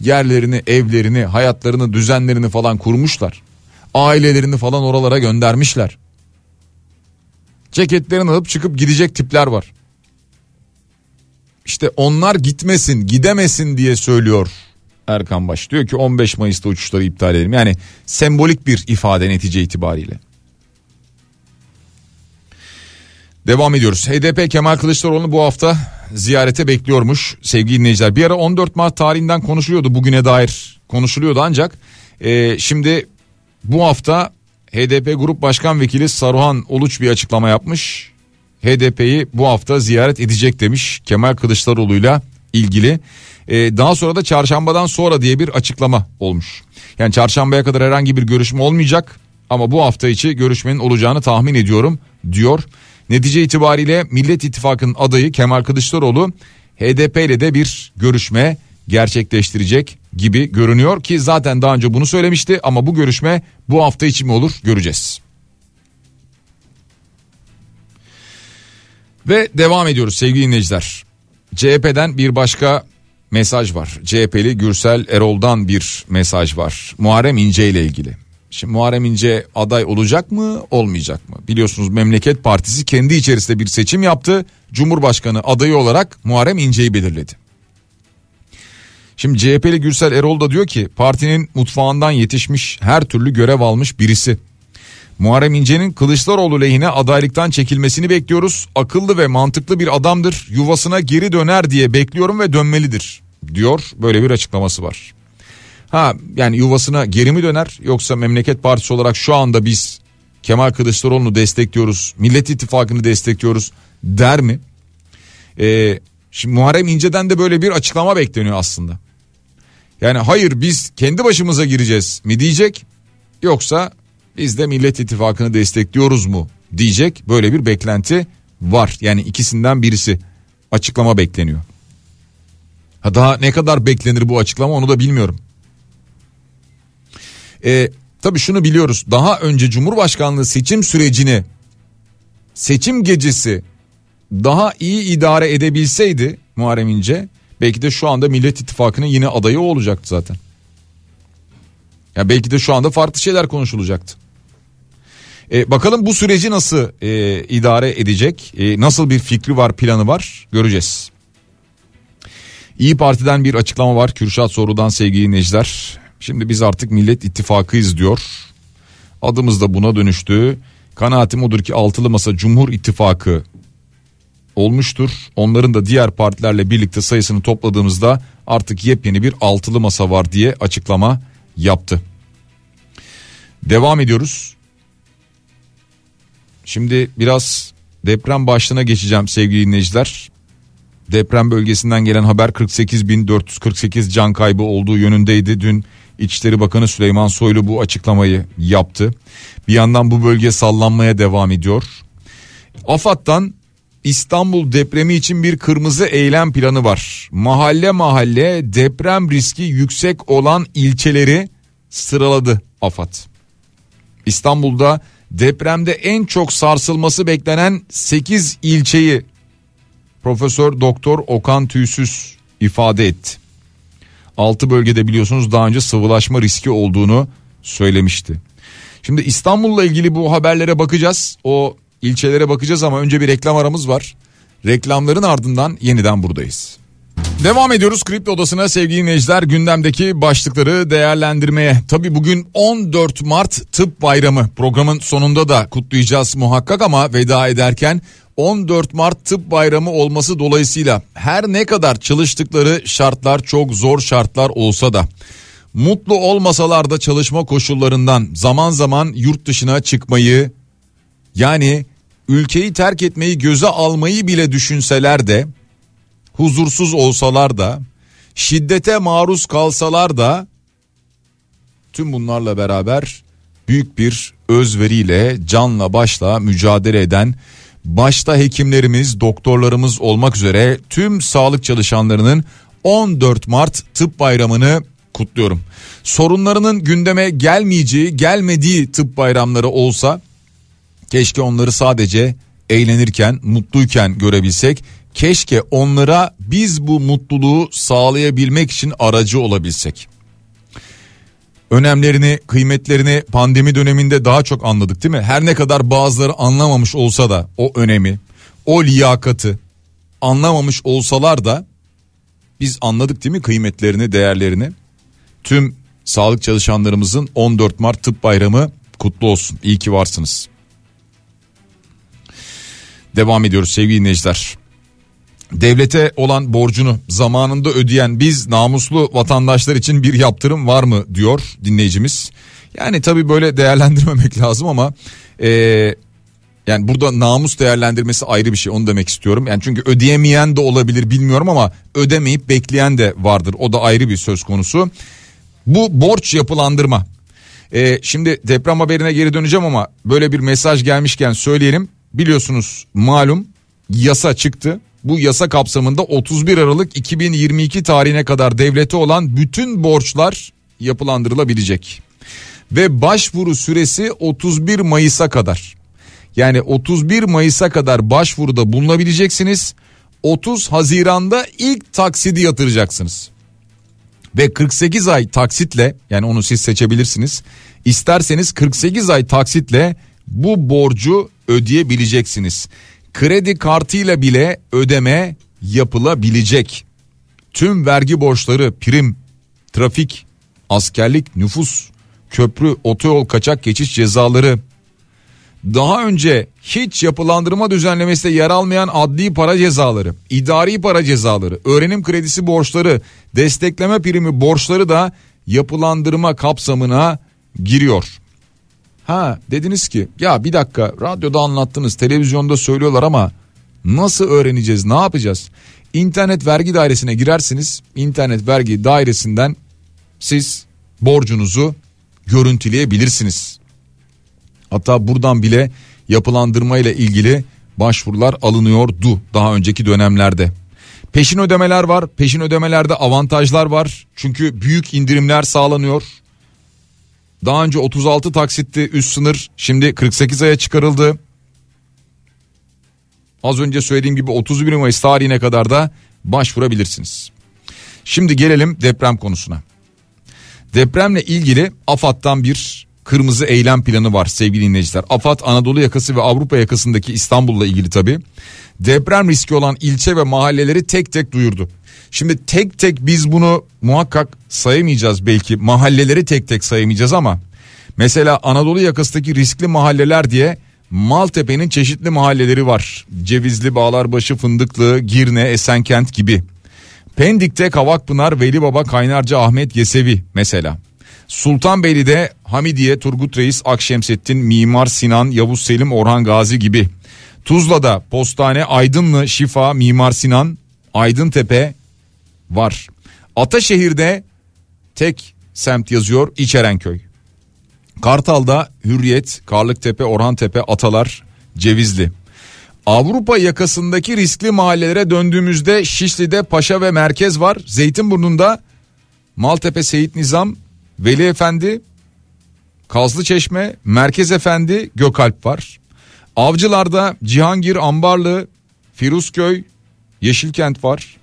Yerlerini, evlerini, hayatlarını, düzenlerini falan kurmuşlar. Ailelerini falan oralara göndermişler. Ceketlerini alıp çıkıp gidecek tipler var. İşte onlar gitmesin, gidemesin diye söylüyor Erkan Baş. Diyor ki 15 Mayıs'ta uçuşları iptal edelim. Yani sembolik bir ifade netice itibariyle. Devam ediyoruz. HDP Kemal Kılıçdaroğlu bu hafta ziyarete bekliyormuş sevgili dinleyiciler. Bir ara 14 Mart tarihinden konuşuluyordu bugüne dair konuşuluyordu ancak e, şimdi bu hafta HDP Grup Başkan Vekili Saruhan Oluç bir açıklama yapmış. HDP'yi bu hafta ziyaret edecek demiş Kemal Kılıçdaroğlu'yla ilgili. Ee, daha sonra da çarşambadan sonra diye bir açıklama olmuş. Yani çarşambaya kadar herhangi bir görüşme olmayacak ama bu hafta içi görüşmenin olacağını tahmin ediyorum diyor. Netice itibariyle Millet İttifakı'nın adayı Kemal Kılıçdaroğlu HDP ile de bir görüşme gerçekleştirecek gibi görünüyor ki zaten daha önce bunu söylemişti ama bu görüşme bu hafta içi mi olur göreceğiz. Ve devam ediyoruz sevgili dinleyiciler. CHP'den bir başka mesaj var. CHP'li Gürsel Erol'dan bir mesaj var. Muharrem İnce ile ilgili. Şimdi Muharrem İnce aday olacak mı olmayacak mı? Biliyorsunuz Memleket Partisi kendi içerisinde bir seçim yaptı. Cumhurbaşkanı adayı olarak Muharrem İnce'yi belirledi. Şimdi CHP'li Gürsel Erol da diyor ki partinin mutfağından yetişmiş her türlü görev almış birisi. Muharrem İnce'nin Kılıçdaroğlu lehine adaylıktan çekilmesini bekliyoruz. Akıllı ve mantıklı bir adamdır. Yuvasına geri döner diye bekliyorum ve dönmelidir diyor. Böyle bir açıklaması var. Ha yani yuvasına geri mi döner yoksa memleket partisi olarak şu anda biz Kemal Kılıçdaroğlu'nu destekliyoruz. Millet İttifakı'nı destekliyoruz der mi? Ee, şimdi Muharrem İnce'den de böyle bir açıklama bekleniyor aslında. Yani hayır biz kendi başımıza gireceğiz mi diyecek yoksa biz de Millet İttifakı'nı destekliyoruz mu diyecek böyle bir beklenti var. Yani ikisinden birisi açıklama bekleniyor. Ha daha ne kadar beklenir bu açıklama onu da bilmiyorum. E, tabii şunu biliyoruz daha önce Cumhurbaşkanlığı seçim sürecini seçim gecesi daha iyi idare edebilseydi Muharrem İnce belki de şu anda Millet İttifakı'nın yine adayı olacaktı zaten. Ya belki de şu anda farklı şeyler konuşulacaktı. E, bakalım bu süreci nasıl e, idare edecek? E, nasıl bir fikri var, planı var? Göreceğiz. İyi Parti'den bir açıklama var. Kürşat Soru'dan sevgili dinleyiciler. Şimdi biz artık Millet İttifakıyız diyor. Adımız da buna dönüştü. Kanaatim odur ki altılı masa Cumhur İttifakı olmuştur. Onların da diğer partilerle birlikte sayısını topladığımızda artık yepyeni bir altılı masa var diye açıklama yaptı. Devam ediyoruz. Şimdi biraz deprem başlığına geçeceğim sevgili dinleyiciler. Deprem bölgesinden gelen haber 48.448 can kaybı olduğu yönündeydi. Dün İçişleri Bakanı Süleyman Soylu bu açıklamayı yaptı. Bir yandan bu bölge sallanmaya devam ediyor. AFAD'dan İstanbul depremi için bir kırmızı eylem planı var. Mahalle mahalle deprem riski yüksek olan ilçeleri sıraladı AFAD. İstanbul'da depremde en çok sarsılması beklenen 8 ilçeyi Profesör Doktor Okan Tüysüz ifade etti. 6 bölgede biliyorsunuz daha önce sıvılaşma riski olduğunu söylemişti. Şimdi İstanbul'la ilgili bu haberlere bakacağız. O ilçelere bakacağız ama önce bir reklam aramız var. Reklamların ardından yeniden buradayız. Devam ediyoruz Kripto Odası'na sevgili dinleyiciler gündemdeki başlıkları değerlendirmeye. Tabi bugün 14 Mart Tıp Bayramı programın sonunda da kutlayacağız muhakkak ama veda ederken 14 Mart Tıp Bayramı olması dolayısıyla her ne kadar çalıştıkları şartlar çok zor şartlar olsa da mutlu olmasalar da çalışma koşullarından zaman zaman yurt dışına çıkmayı yani ülkeyi terk etmeyi göze almayı bile düşünseler de huzursuz olsalar da şiddete maruz kalsalar da tüm bunlarla beraber büyük bir özveriyle canla başla mücadele eden başta hekimlerimiz, doktorlarımız olmak üzere tüm sağlık çalışanlarının 14 Mart Tıp Bayramı'nı kutluyorum. Sorunlarının gündeme gelmeyeceği, gelmediği tıp bayramları olsa keşke onları sadece eğlenirken, mutluyken görebilsek. Keşke onlara biz bu mutluluğu sağlayabilmek için aracı olabilsek. Önemlerini, kıymetlerini pandemi döneminde daha çok anladık değil mi? Her ne kadar bazıları anlamamış olsa da o önemi, o liyakatı anlamamış olsalar da biz anladık değil mi kıymetlerini, değerlerini? Tüm sağlık çalışanlarımızın 14 Mart Tıp Bayramı kutlu olsun. İyi ki varsınız. Devam ediyoruz sevgili dinleyiciler. Devlete olan borcunu zamanında ödeyen biz namuslu vatandaşlar için bir yaptırım var mı diyor dinleyicimiz. Yani tabii böyle değerlendirmemek lazım ama e, yani burada namus değerlendirmesi ayrı bir şey onu demek istiyorum. Yani çünkü ödeyemeyen de olabilir bilmiyorum ama ödemeyip bekleyen de vardır. O da ayrı bir söz konusu. Bu borç yapılandırma. Ee, şimdi deprem haberine geri döneceğim ama böyle bir mesaj gelmişken söyleyelim. Biliyorsunuz malum yasa çıktı. Bu yasa kapsamında 31 Aralık 2022 tarihine kadar devlete olan bütün borçlar yapılandırılabilecek. Ve başvuru süresi 31 Mayıs'a kadar. Yani 31 Mayıs'a kadar başvuruda bulunabileceksiniz. 30 Haziran'da ilk taksidi yatıracaksınız. Ve 48 ay taksitle yani onu siz seçebilirsiniz. İsterseniz 48 ay taksitle bu borcu ödeyebileceksiniz. Kredi kartıyla bile ödeme yapılabilecek. Tüm vergi borçları, prim, trafik, askerlik, nüfus, köprü, otoyol kaçak geçiş cezaları, daha önce hiç yapılandırma düzenlemesinde yer almayan adli para cezaları, idari para cezaları, öğrenim kredisi borçları, destekleme primi borçları da yapılandırma kapsamına giriyor. Ha dediniz ki ya bir dakika radyoda anlattınız televizyonda söylüyorlar ama nasıl öğreneceğiz ne yapacağız? İnternet vergi dairesine girersiniz internet vergi dairesinden siz borcunuzu görüntüleyebilirsiniz. Hatta buradan bile yapılandırma ile ilgili başvurular alınıyordu daha önceki dönemlerde. Peşin ödemeler var. Peşin ödemelerde avantajlar var. Çünkü büyük indirimler sağlanıyor. Daha önce 36 taksitti üst sınır. Şimdi 48 aya çıkarıldı. Az önce söylediğim gibi 31 Mayıs tarihine kadar da başvurabilirsiniz. Şimdi gelelim deprem konusuna. Depremle ilgili AFAD'dan bir kırmızı eylem planı var sevgili dinleyiciler. AFAD Anadolu yakası ve Avrupa yakasındaki İstanbul'la ilgili tabi. Deprem riski olan ilçe ve mahalleleri tek tek duyurdu. Şimdi tek tek biz bunu muhakkak sayamayacağız belki mahalleleri tek tek sayamayacağız ama mesela Anadolu yakasındaki riskli mahalleler diye Maltepe'nin çeşitli mahalleleri var. Cevizli, Bağlarbaşı, Fındıklı, Girne, Esenkent gibi. Pendik'te Kavakpınar, Velibaba, Kaynarca, Ahmet, Yesevi mesela. Sultanbeyli'de Hamidiye, Turgut Reis, Akşemsettin, Mimar Sinan, Yavuz Selim, Orhan Gazi gibi. Tuzla'da Postane, Aydınlı, Şifa, Mimar Sinan, Aydıntepe var. Ataşehir'de tek semt yazıyor İçerenköy. Kartal'da Hürriyet, Karlıktepe, Orhantepe, Atalar, Cevizli. Avrupa yakasındaki riskli mahallelere döndüğümüzde Şişli'de Paşa ve Merkez var. Zeytinburnu'nda Maltepe Seyit Nizam, Veli Efendi, Kazlı Çeşme, Merkez Efendi, Gökalp var. Avcılar'da Cihangir, Ambarlı, Firuzköy, Yeşilkent var.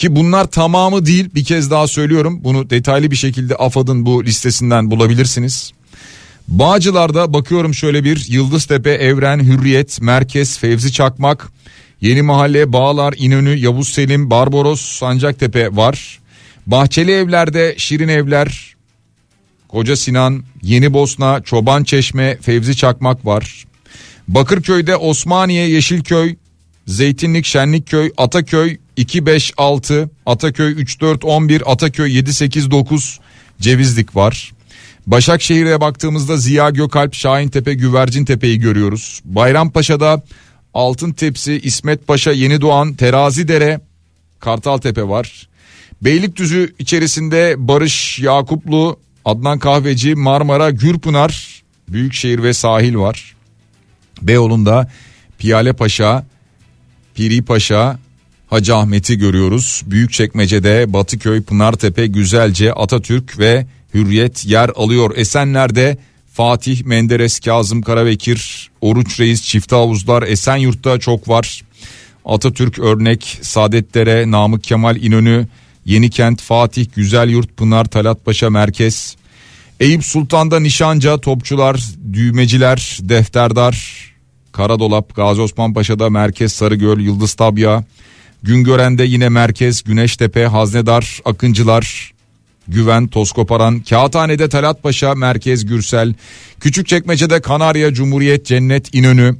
Ki bunlar tamamı değil bir kez daha söylüyorum. Bunu detaylı bir şekilde AFAD'ın bu listesinden bulabilirsiniz. Bağcılar'da bakıyorum şöyle bir Yıldıztepe, Evren, Hürriyet, Merkez, Fevzi Çakmak, Yeni Mahalle, Bağlar, İnönü, Yavuz Selim, Barbaros, Sancaktepe var. Bahçeli Evler'de Şirin Evler, Koca Sinan, Yeni Bosna, Çoban Çeşme, Fevzi Çakmak var. Bakırköy'de Osmaniye, Yeşilköy, Zeytinlik, Şenlikköy, Ataköy 256, Ataköy 3411, Ataköy 789, Cevizlik var. Başakşehir'e baktığımızda Ziya Gökalp, Şahintepe, Güvercintepe'yi görüyoruz. Bayrampaşa'da Altın Tepsi, İsmet Paşa, Yeni Doğan, Terazidere, Kartaltepe var. Beylikdüzü içerisinde Barış Yakuplu, Adnan Kahveci, Marmara, Gürpınar, Büyükşehir ve sahil var. Beyoğlu'nda Piyale Paşa, Piri Paşa, Hacı Ahmet'i görüyoruz. Büyükçekmece'de Batıköy, Pınartepe, Güzelce, Atatürk ve Hürriyet yer alıyor. Esenler'de Fatih, Menderes, Kazım Karabekir, Oruç Reis, Çifte Havuzlar, Esenyurt'ta çok var. Atatürk örnek, Saadetlere, Namık Kemal İnönü, Yenikent, Fatih, Güzelyurt, Pınar, Talatpaşa Merkez. Eyüp Sultan'da Nişanca, Topçular, Düğmeciler, Defterdar, Karadolap, Gazi Osman Paşa'da Merkez, Sarıgöl, Yıldız Tabya. Güngören'de yine Merkez, Güneştepe, Haznedar, Akıncılar, Güven, Toskoparan, Kağıthane'de Talat Paşa, Merkez Gürsel, Küçükçekmece'de Kanarya, Cumhuriyet, Cennet, İnönü,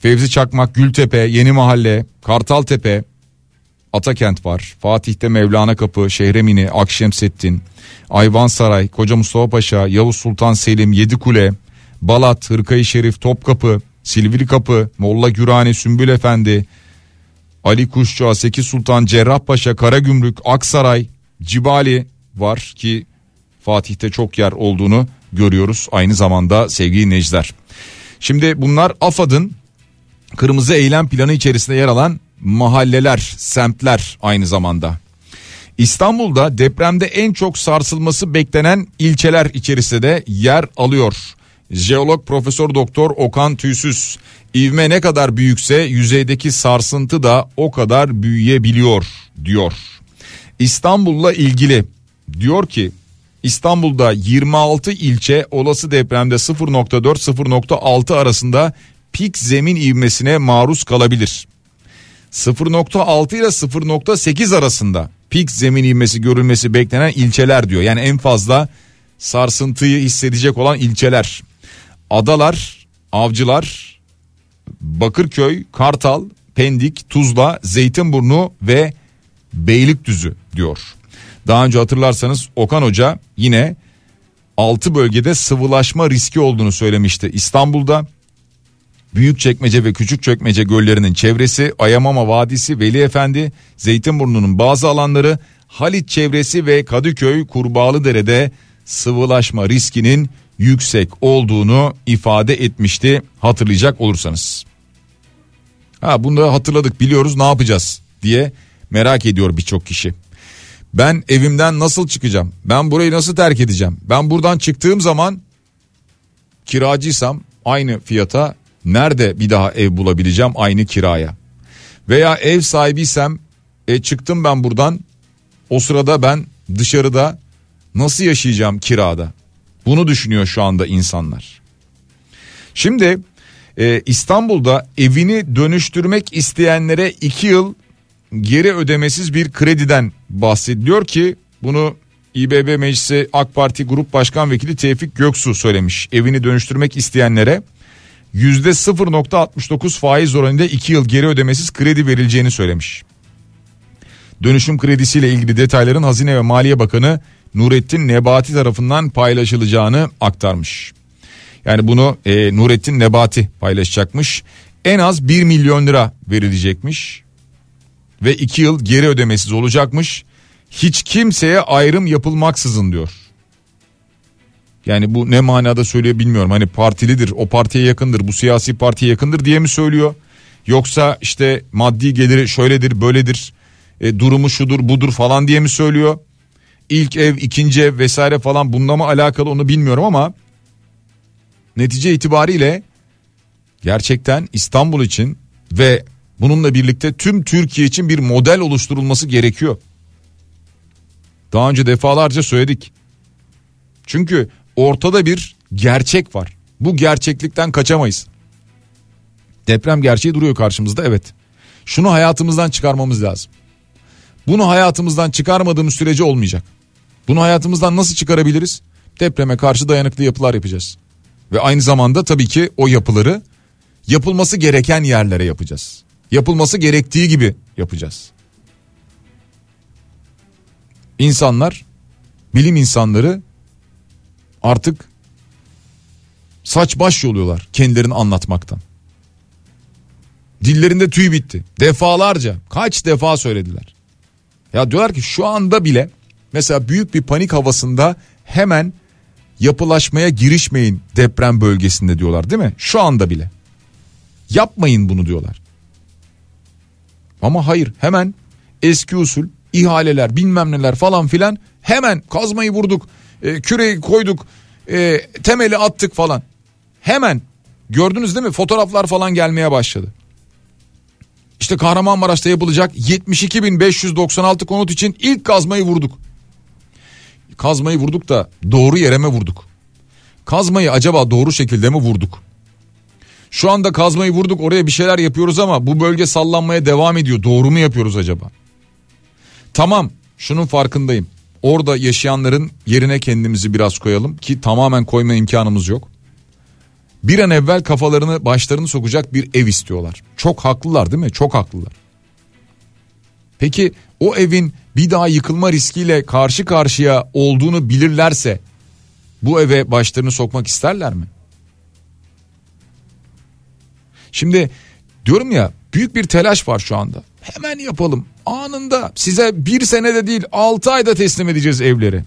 Fevzi Çakmak, Gültepe, Yeni Mahalle, Kartaltepe, Atakent var. Fatih'te Mevlana Kapı, Şehremini, Akşemsettin, Ayvansaray, Koca Mustafa Paşa, Yavuz Sultan Selim, Yedikule, Balat, Hırkayı Şerif, Topkapı, Silivri Kapı, Molla Gürani, Sümbül Efendi, Ali Kuşçu, Seki Sultan, Cerrahpaşa, Karagümrük, Aksaray, Cibali var ki Fatih'te çok yer olduğunu görüyoruz aynı zamanda sevgili Necder. Şimdi bunlar AFAD'ın kırmızı eylem planı içerisinde yer alan mahalleler, semtler aynı zamanda. İstanbul'da depremde en çok sarsılması beklenen ilçeler içerisinde de yer alıyor. Jeolog Profesör Doktor Okan Tüysüz ivme ne kadar büyükse yüzeydeki sarsıntı da o kadar büyüyebiliyor diyor. İstanbul'la ilgili diyor ki İstanbul'da 26 ilçe olası depremde 0.4-0.6 arasında pik zemin ivmesine maruz kalabilir. 0.6 ile 0.8 arasında pik zemin ivmesi görülmesi beklenen ilçeler diyor. Yani en fazla sarsıntıyı hissedecek olan ilçeler. Adalar, Avcılar, Bakırköy, Kartal, Pendik, Tuzla, Zeytinburnu ve Beylikdüzü diyor. Daha önce hatırlarsanız Okan Hoca yine 6 bölgede sıvılaşma riski olduğunu söylemişti. İstanbul'da Büyükçekmece ve Küçükçekmece göllerinin çevresi, Ayamama Vadisi, Veli Efendi, Zeytinburnu'nun bazı alanları, Halit çevresi ve Kadıköy Kurbağalıdere'de sıvılaşma riskinin yüksek olduğunu ifade etmişti hatırlayacak olursanız. Ha bunu da hatırladık biliyoruz ne yapacağız diye merak ediyor birçok kişi. Ben evimden nasıl çıkacağım? Ben burayı nasıl terk edeceğim? Ben buradan çıktığım zaman kiracıysam aynı fiyata nerede bir daha ev bulabileceğim aynı kiraya? Veya ev sahibiysem e, çıktım ben buradan o sırada ben dışarıda nasıl yaşayacağım kirada? Bunu düşünüyor şu anda insanlar. Şimdi e, İstanbul'da evini dönüştürmek isteyenlere 2 yıl geri ödemesiz bir krediden bahsediliyor ki bunu İBB Meclisi AK Parti Grup Başkan Vekili Tevfik Göksu söylemiş. Evini dönüştürmek isteyenlere %0.69 faiz oranında 2 yıl geri ödemesiz kredi verileceğini söylemiş. Dönüşüm kredisiyle ilgili detayların Hazine ve Maliye Bakanı Nurettin Nebati tarafından paylaşılacağını aktarmış. Yani bunu e, Nurettin Nebati paylaşacakmış. En az 1 milyon lira verilecekmiş ve 2 yıl geri ödemesiz olacakmış. Hiç kimseye ayrım yapılmaksızın diyor. Yani bu ne manada söylüyor bilmiyorum. Hani partilidir, o partiye yakındır, bu siyasi partiye yakındır diye mi söylüyor? Yoksa işte maddi geliri şöyledir, böyledir, e, durumu şudur, budur falan diye mi söylüyor? İlk ev, ikinci ev vesaire falan bununla mı alakalı onu bilmiyorum ama netice itibariyle gerçekten İstanbul için ve bununla birlikte tüm Türkiye için bir model oluşturulması gerekiyor. Daha önce defalarca söyledik. Çünkü ortada bir gerçek var. Bu gerçeklikten kaçamayız. Deprem gerçeği duruyor karşımızda evet. Şunu hayatımızdan çıkarmamız lazım. Bunu hayatımızdan çıkarmadığımız sürece olmayacak. Bunu hayatımızdan nasıl çıkarabiliriz? Depreme karşı dayanıklı yapılar yapacağız. Ve aynı zamanda tabii ki o yapıları yapılması gereken yerlere yapacağız. Yapılması gerektiği gibi yapacağız. İnsanlar, bilim insanları artık saç baş yoluyorlar kendilerini anlatmaktan. Dillerinde tüy bitti. Defalarca kaç defa söylediler. Ya diyorlar ki şu anda bile mesela büyük bir panik havasında hemen yapılaşmaya girişmeyin deprem bölgesinde diyorlar değil mi? Şu anda bile. Yapmayın bunu diyorlar. Ama hayır hemen eski usul ihaleler bilmem neler falan filan hemen kazmayı vurduk e, küreyi koyduk e, temeli attık falan. Hemen gördünüz değil mi fotoğraflar falan gelmeye başladı. İşte Kahramanmaraş'ta yapılacak 72.596 konut için ilk kazmayı vurduk. Kazmayı vurduk da doğru yere mi vurduk? Kazmayı acaba doğru şekilde mi vurduk? Şu anda kazmayı vurduk oraya bir şeyler yapıyoruz ama bu bölge sallanmaya devam ediyor. Doğru mu yapıyoruz acaba? Tamam şunun farkındayım. Orada yaşayanların yerine kendimizi biraz koyalım ki tamamen koyma imkanımız yok. Bir an evvel kafalarını başlarını sokacak bir ev istiyorlar. Çok haklılar değil mi? Çok haklılar. Peki o evin bir daha yıkılma riskiyle karşı karşıya olduğunu bilirlerse bu eve başlarını sokmak isterler mi? Şimdi diyorum ya büyük bir telaş var şu anda. Hemen yapalım anında size bir senede değil altı ayda teslim edeceğiz evleri.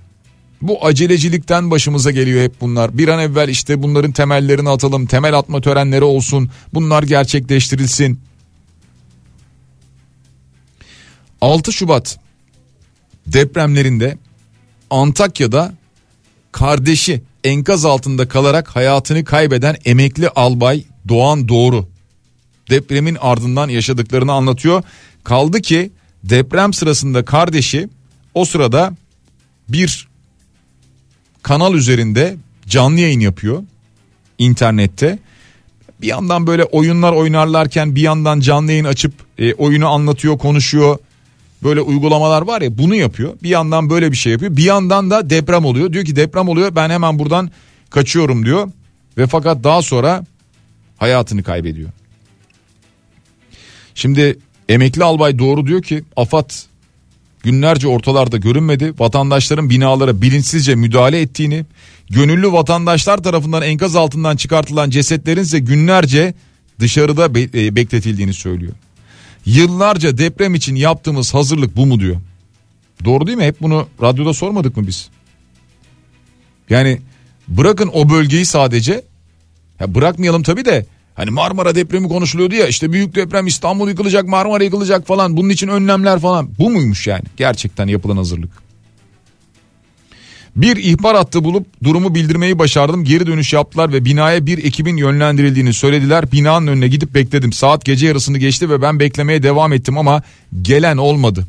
Bu acelecilikten başımıza geliyor hep bunlar. Bir an evvel işte bunların temellerini atalım. Temel atma törenleri olsun. Bunlar gerçekleştirilsin. 6 Şubat depremlerinde Antakya'da kardeşi enkaz altında kalarak hayatını kaybeden emekli albay Doğan Doğru depremin ardından yaşadıklarını anlatıyor. Kaldı ki deprem sırasında kardeşi o sırada bir kanal üzerinde canlı yayın yapıyor internette. Bir yandan böyle oyunlar oynarlarken bir yandan canlı yayın açıp e, oyunu anlatıyor, konuşuyor. Böyle uygulamalar var ya bunu yapıyor. Bir yandan böyle bir şey yapıyor. Bir yandan da deprem oluyor. Diyor ki deprem oluyor ben hemen buradan kaçıyorum diyor. Ve fakat daha sonra hayatını kaybediyor. Şimdi emekli albay doğru diyor ki AFAD günlerce ortalarda görünmedi. Vatandaşların binalara bilinçsizce müdahale ettiğini, gönüllü vatandaşlar tarafından enkaz altından çıkartılan cesetlerin ise günlerce dışarıda e, bekletildiğini söylüyor. Yıllarca deprem için yaptığımız hazırlık bu mu diyor. Doğru değil mi? Hep bunu radyoda sormadık mı biz? Yani bırakın o bölgeyi sadece ya bırakmayalım tabii de Hani Marmara depremi konuşuluyordu ya işte büyük deprem İstanbul yıkılacak Marmara yıkılacak falan bunun için önlemler falan bu muymuş yani gerçekten yapılan hazırlık. Bir ihbar hattı bulup durumu bildirmeyi başardım. Geri dönüş yaptılar ve binaya bir ekibin yönlendirildiğini söylediler. Binanın önüne gidip bekledim. Saat gece yarısını geçti ve ben beklemeye devam ettim ama gelen olmadı.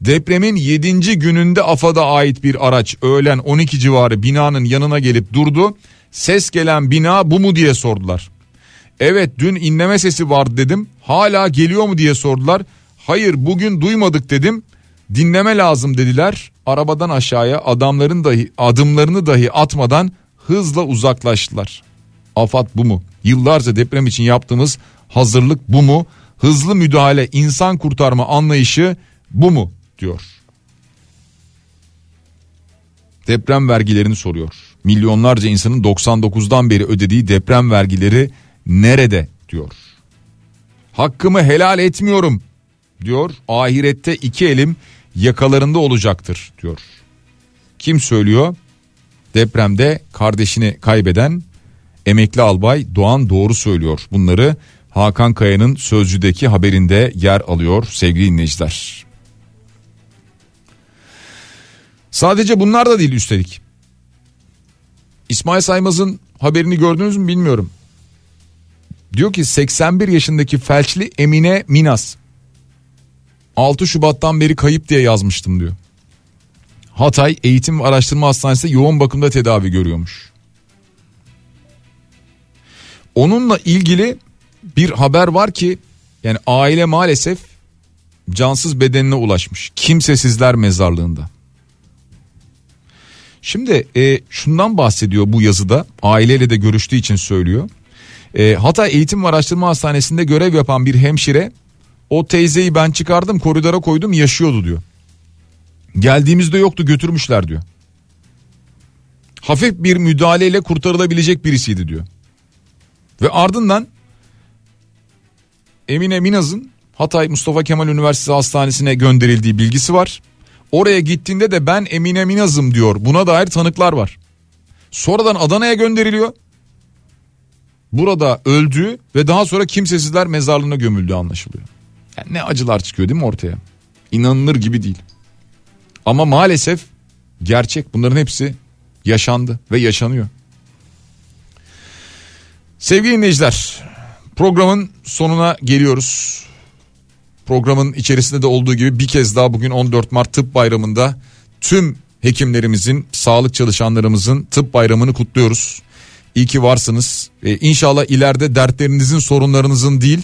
Depremin 7. gününde AFAD'a ait bir araç öğlen 12 civarı binanın yanına gelip durdu. Ses gelen bina bu mu diye sordular. Evet dün inleme sesi vardı dedim. Hala geliyor mu diye sordular. Hayır bugün duymadık dedim. Dinleme lazım dediler. Arabadan aşağıya adamların dahi adımlarını dahi atmadan hızla uzaklaştılar. Afat bu mu? Yıllarca deprem için yaptığımız hazırlık bu mu? Hızlı müdahale, insan kurtarma anlayışı bu mu diyor. Deprem vergilerini soruyor. Milyonlarca insanın 99'dan beri ödediği deprem vergileri nerede diyor. Hakkımı helal etmiyorum diyor. Ahirette iki elim yakalarında olacaktır diyor. Kim söylüyor? Depremde kardeşini kaybeden emekli albay Doğan doğru söylüyor. Bunları Hakan Kaya'nın Sözcü'deki haberinde yer alıyor sevgili dinleyiciler. Sadece bunlar da değil üstelik. İsmail Saymaz'ın haberini gördünüz mü bilmiyorum. Diyor ki 81 yaşındaki felçli Emine Minas 6 Şubat'tan beri kayıp diye yazmıştım diyor. Hatay Eğitim ve Araştırma Hastanesi'nde yoğun bakımda tedavi görüyormuş. Onunla ilgili bir haber var ki yani aile maalesef cansız bedenine ulaşmış. Kimsesizler mezarlığında. Şimdi e, şundan bahsediyor bu yazıda aileyle de görüştüğü için söylüyor. E, Hatay Eğitim ve Araştırma Hastanesi'nde görev yapan bir hemşire o teyzeyi ben çıkardım koridora koydum yaşıyordu diyor. Geldiğimizde yoktu götürmüşler diyor. Hafif bir müdahaleyle kurtarılabilecek birisiydi diyor. Ve ardından Emine Minaz'ın Hatay Mustafa Kemal Üniversitesi Hastanesi'ne gönderildiği bilgisi var. Oraya gittiğinde de ben Emine Minaz'ım diyor. Buna dair tanıklar var. Sonradan Adana'ya gönderiliyor. Burada öldü ve daha sonra kimsesizler mezarlığına gömüldüğü anlaşılıyor. Yani ne acılar çıkıyor değil mi ortaya? İnanılır gibi değil. Ama maalesef gerçek bunların hepsi yaşandı ve yaşanıyor. Sevgili dinleyiciler programın sonuna geliyoruz. Programın içerisinde de olduğu gibi bir kez daha bugün 14 Mart Tıp Bayramı'nda tüm hekimlerimizin, sağlık çalışanlarımızın tıp bayramını kutluyoruz. İyi ki varsınız. Ee, inşallah ileride dertlerinizin, sorunlarınızın değil,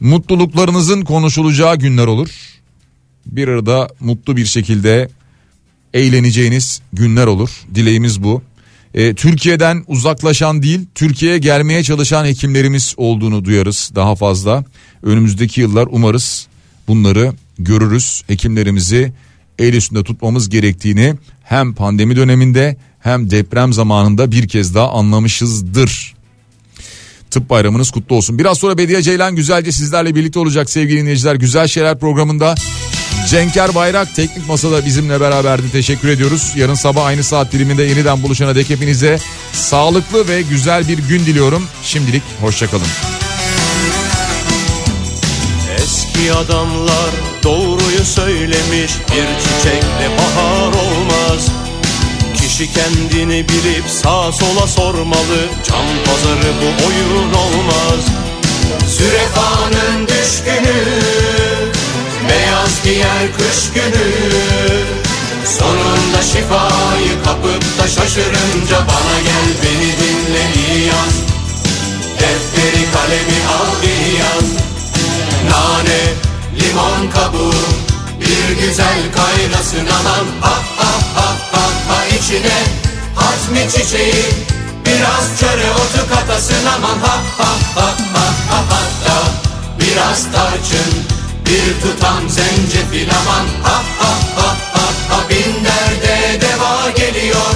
mutluluklarınızın konuşulacağı günler olur. Bir arada mutlu bir şekilde eğleneceğiniz günler olur. Dileğimiz bu. Ee, Türkiye'den uzaklaşan değil, Türkiye'ye gelmeye çalışan hekimlerimiz olduğunu duyarız daha fazla. Önümüzdeki yıllar umarız bunları görürüz. Hekimlerimizi el üstünde tutmamız gerektiğini hem pandemi döneminde hem deprem zamanında bir kez daha anlamışızdır. Tıp bayramınız kutlu olsun. Biraz sonra Bediye Ceylan güzelce sizlerle birlikte olacak sevgili dinleyiciler. Güzel Şeyler programında Cenker Bayrak teknik masada bizimle beraberdi. Teşekkür ediyoruz. Yarın sabah aynı saat diliminde yeniden buluşana dek hepinize sağlıklı ve güzel bir gün diliyorum. Şimdilik hoşçakalın. Eski adamlar doğruyu söylemiş Bir çiçekle bahar olmaz Kişi kendini bilip sağa sola sormalı. Can pazarı bu oyun olmaz. Sürefanın düşkünü Beyaz giyer kış günü. Sonunda şifayı kapıp da şaşırınca Bana gel beni dinle iyi yaz Defteri kalemi al iyi yaz Nane, limon kabuğu Bir güzel kaynasın aman ha ha ha içine Hazmi çiçeği Biraz çöre otu katasın aman Ha ha ha ha ha hatta Biraz tarçın Bir tutam zencefil aman Ha ha ha ha ha Bin derde deva geliyor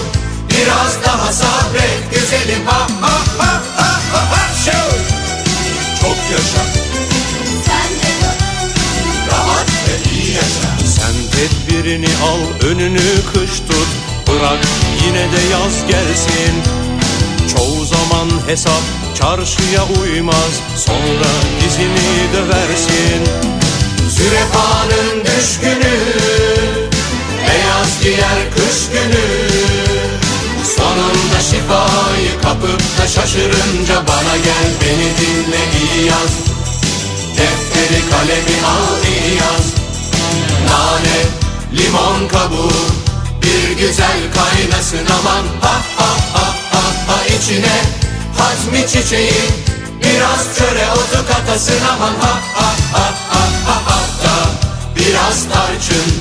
Biraz daha sabret güzelim Ha ha ha ha ha ha Şov! Çok yaşa rahat ve iyi yaşa. Sen tedbirini al önünü kış tut Bırak yine de yaz gelsin. Çoğu zaman hesap çarşıya uymaz Sonra dizini döversin Sürefanın düşkünü Beyaz giyer kış günü. Sonunda şifayı kapıp da şaşırınca Bana gel beni dinle iyi yaz. Defteri kalemi al iyi yaz. Nane, limon kabuğu Bir güzel kaynasın aman Ha ha ha ha ha içine Hazmi çiçeği Biraz çöre otu katasın aman Ha ha ha ha ha ha da Biraz tarçın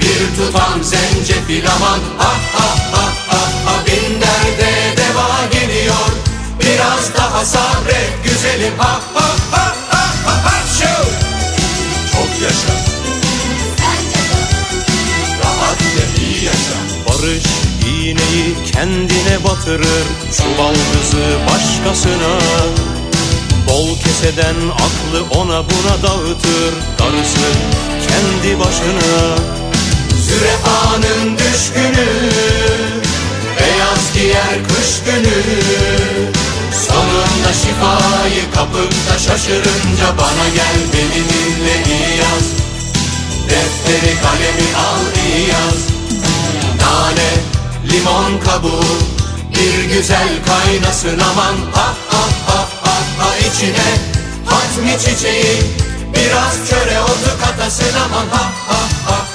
Bir tutam zencefil aman Ha ha ha ha ha Bin derde deva geliyor Biraz daha sabret güzelim Ha ha ha ha ha ha! Çok yaşa Barış iğneyi kendine batırır. Çuval kızı başkasına Bol keseden aklı ona buna dağıtır. Darısı kendi başına. Sürefanın düşkünü Beyaz giyer kış günü. Sonunda şifayı kapıp şaşırınca Bana gel beni dinle iyi yaz Defteri kalemi al iyi yaz Nane, limon kabuğu bir güzel kaynasın aman. Ha ha ha ha ha içine Hatmi çiçeği biraz çöre otu katasın aman. Ha ha